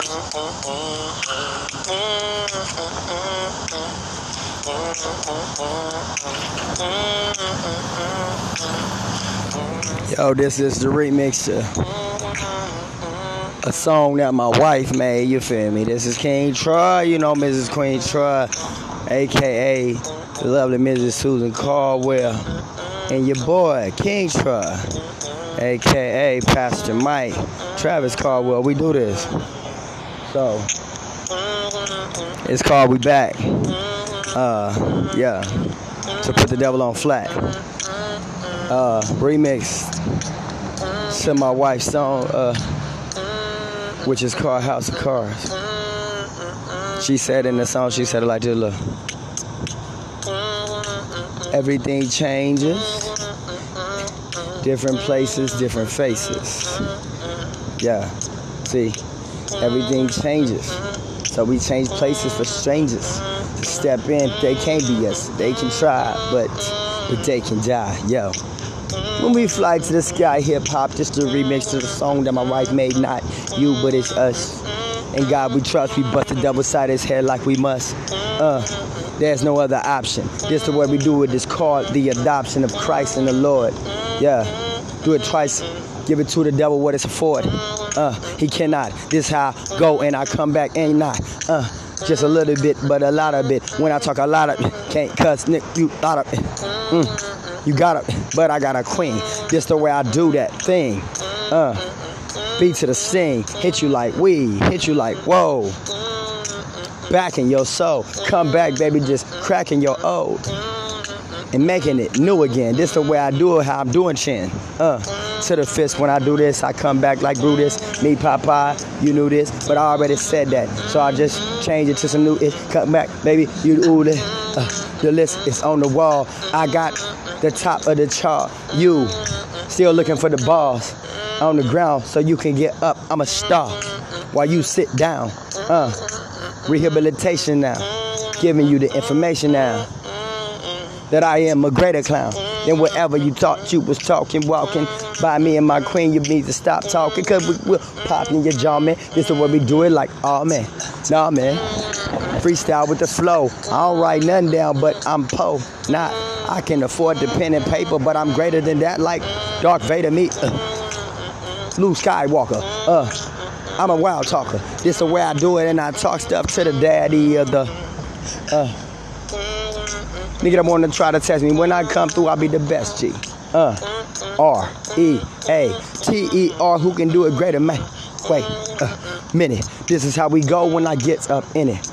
Yo, this is the remix to a song that my wife made. You feel me? This is King Troy. You know Mrs. Queen Troy, aka the lovely Mrs. Susan Caldwell, and your boy King Troy, aka Pastor Mike Travis Caldwell. We do this. So it's called We Back. Uh, yeah. To put the devil on flat. Uh, remix to my wife's song, uh, which is called House of Cards. She said in the song, she said it like this, look. Everything changes. Different places, different faces. Yeah. See, everything changes. So we change places for strangers to step in. They can't be us. They can try, but but they can die. Yo. When we fly to the sky, hip hop, just a remix to the song that my wife made, not you, but it's us. And God we trust, we bust the double side his head like we must. Uh, there's no other option. This the way we do it. It's called the adoption of Christ and the Lord. Yeah, do it twice. Give it to the devil what it's afford. Uh, he cannot. This how I go and I come back ain't not. Uh, just a little bit, but a lot of it. When I talk a lot of it, can't cuss, Nick, you lot of it. Mm, you got it, but I got a queen. Just the way I do that thing. Uh, beat to the sting, hit you like we, hit you like whoa. Back in your soul, come back, baby, just cracking your old and making it new again. This the way I do it, how I'm doing chin. Uh, to the fist when I do this, I come back like Brutus. Me, Popeye, you knew this, but I already said that. So I just change it to some new it. Come back, baby, you ooh it. Uh, the list is on the wall. I got the top of the chart. You still looking for the balls on the ground so you can get up. I'm a star while you sit down. Uh, rehabilitation now, giving you the information now that I am a greater clown than whatever you thought you was talking, walking by me and my queen. You need to stop talking, cause we will pop in your jaw, man. This is what we do it like, oh man, nah man. Freestyle with the flow. I don't write nothing down, but I'm po. Not, I can afford the pen and paper, but I'm greater than that, like Darth Vader me. Uh, Luke Skywalker. Uh, I'm a wild talker. This is the way I do it, and I talk stuff to the daddy of the. Uh, Nigga that wanna try to test me. When I come through, I'll be the best G. Uh, R E A T E R. Who can do it greater, man? Wait a minute. This is how we go when I get up in it.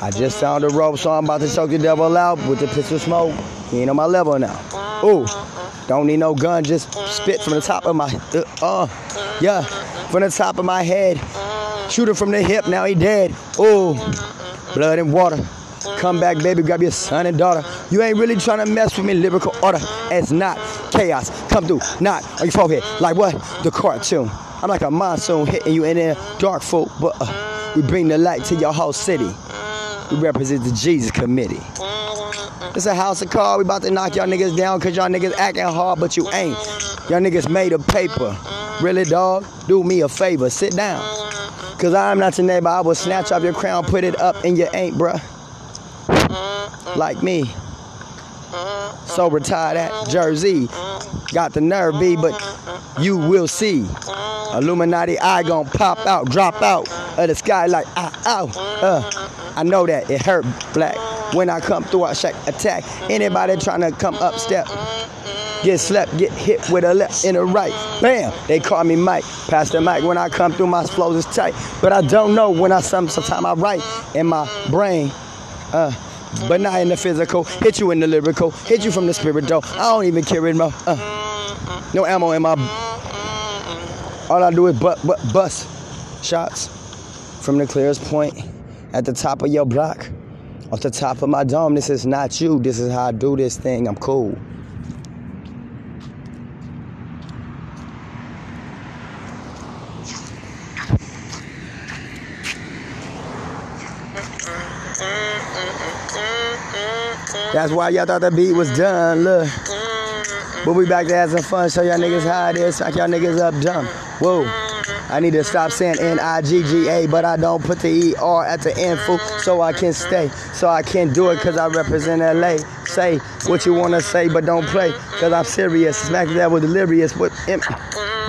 I just found a rope, so I'm about to choke the devil out with the pistol smoke. He ain't on my level now. Ooh, don't need no gun, just spit from the top of my, uh, uh yeah, from the top of my head. Shoot him from the hip, now he dead. Ooh, blood and water. Come back, baby, grab your son and daughter. You ain't really trying to mess with me, lyrical order. It's not chaos. Come through, not on your forehead. Like what? The cartoon. I'm like a monsoon hitting you in there, dark folk, but uh, we bring the light to your whole city. We represent the Jesus Committee. It's a house of cards. We about to knock y'all niggas down because y'all niggas acting hard, but you ain't. Y'all niggas made of paper. Really, dog? Do me a favor. Sit down. Because I'm not your neighbor. I will snatch off your crown, put it up, and you ain't, bruh like me. So retired at Jersey. Got the nerve B, but you will see. Illuminati eye gon' pop out, drop out of the sky like ah ow. Uh, I know that it hurt black. When I come through, I attack. Anybody trying to come up step, get slept, get hit with a left and a right. Bam! They call me Mike, Pastor Mike. When I come through, my flows is tight. But I don't know when I some sometimes I write in my brain. Uh, but not in the physical. Hit you in the lyrical. Hit you from the spirit though. I don't even care anymore. Uh, no ammo in my. All I do is bust shots from the clearest point at the top of your block, off the top of my dome. This is not you. This is how I do this thing. I'm cool. That's why y'all thought the beat was done. Look. But we back to some fun. Show y'all niggas how it is. Knock y'all niggas up dumb. Whoa. I need to stop saying N-I-G-G-A, but I don't put the E-R at the end, fool, so I can stay. So I can do it because I represent LA. Say what you want to say, but don't play because I'm serious. Smack that with delirious. But,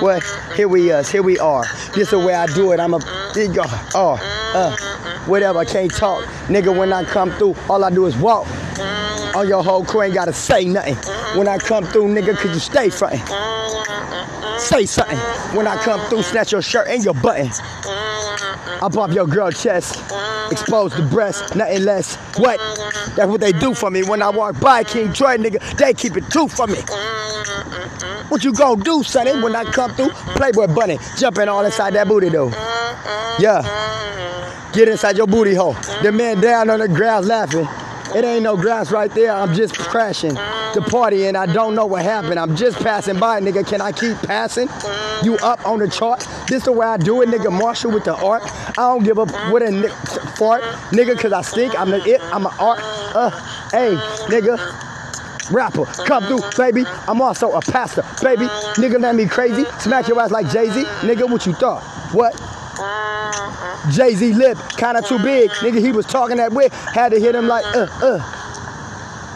what? Here we us. Here we are. This is the way I do it. I'm a big oh, uh, whatever. I can't talk. Nigga, when I come through, all I do is walk. On your whole crew ain't gotta say nothing. When I come through, nigga, could you stay frontin'? Say something. When I come through, snatch your shirt and your button. I pop your girl chest, expose the breast, nothing less. What? That's what they do for me. When I walk by King Troy, nigga, they keep it true for me. What you gonna do, sonny, when I come through? Playboy bunny, jumping all inside that booty though. Yeah. Get inside your booty hole. The man down on the ground laughing. It ain't no grass right there. I'm just crashing the party and I don't know what happened. I'm just passing by, nigga. Can I keep passing? You up on the chart? This the way I do it, nigga. Marshall with the art. I don't give up with a fart, nigga, cause I stink. I'm the it. I'm an art. Uh, hey, nigga rapper. Come through, baby. I'm also a pastor, baby. Nigga, let me crazy. Smack your ass like Jay Z. Nigga, what you thought? What? Uh-huh. Jay Z lip, kinda too big. Uh-huh. Nigga, he was talking that way. Had to hit him like, uh, uh.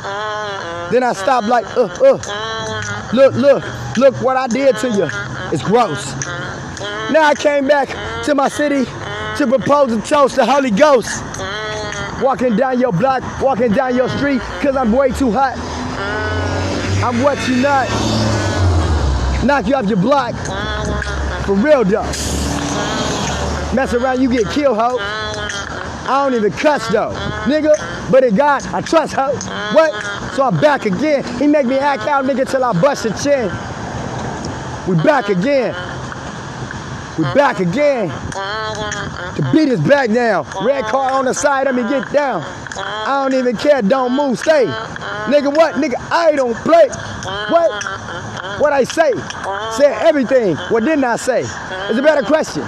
Uh-huh. Then I stopped like, uh, uh. Look, look, look what I did to you. It's gross. Now I came back to my city to propose and toast the Holy Ghost. Walking down your block, walking down your street, cause I'm way too hot. I'm what you not. Knock you off your block. For real though. Mess around, you get killed, ho. I don't even cuss though, nigga. But in God, I trust, ho. What? So I'm back again. He make me act out, nigga, till I bust a chin. We back again. We back again. The beat is back now. Red car on the side of me, get down. I don't even care, don't move, stay. Nigga, what? Nigga, I don't play. What? What I say? Said everything. What didn't I say? It's a better question.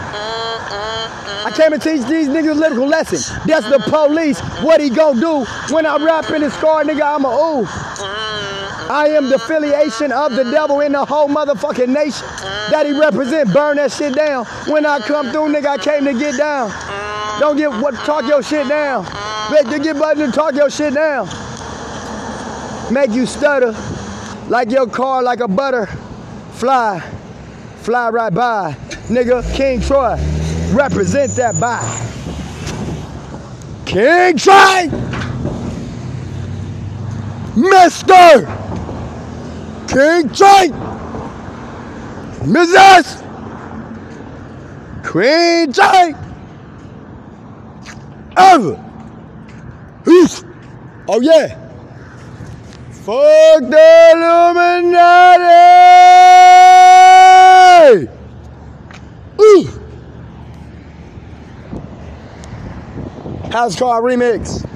I came to teach these niggas a lyrical lesson. That's the police. What he gonna do when I rap in his car, nigga? I'm a ooh. I am the affiliation of the devil in the whole motherfucking nation that he represent. Burn that shit down. When I come through, nigga, I came to get down. Don't get what talk your shit down. Bet you get button to talk your shit down. Make you stutter like your car like a butter. Fly, fly right by. Nigga, King Troy, represent that by. King Troy! Mr. King Troy! Mrs. Queen Troy! Ever! Oh yeah! Fuck the Illuminati! Ooh! House Car Remix.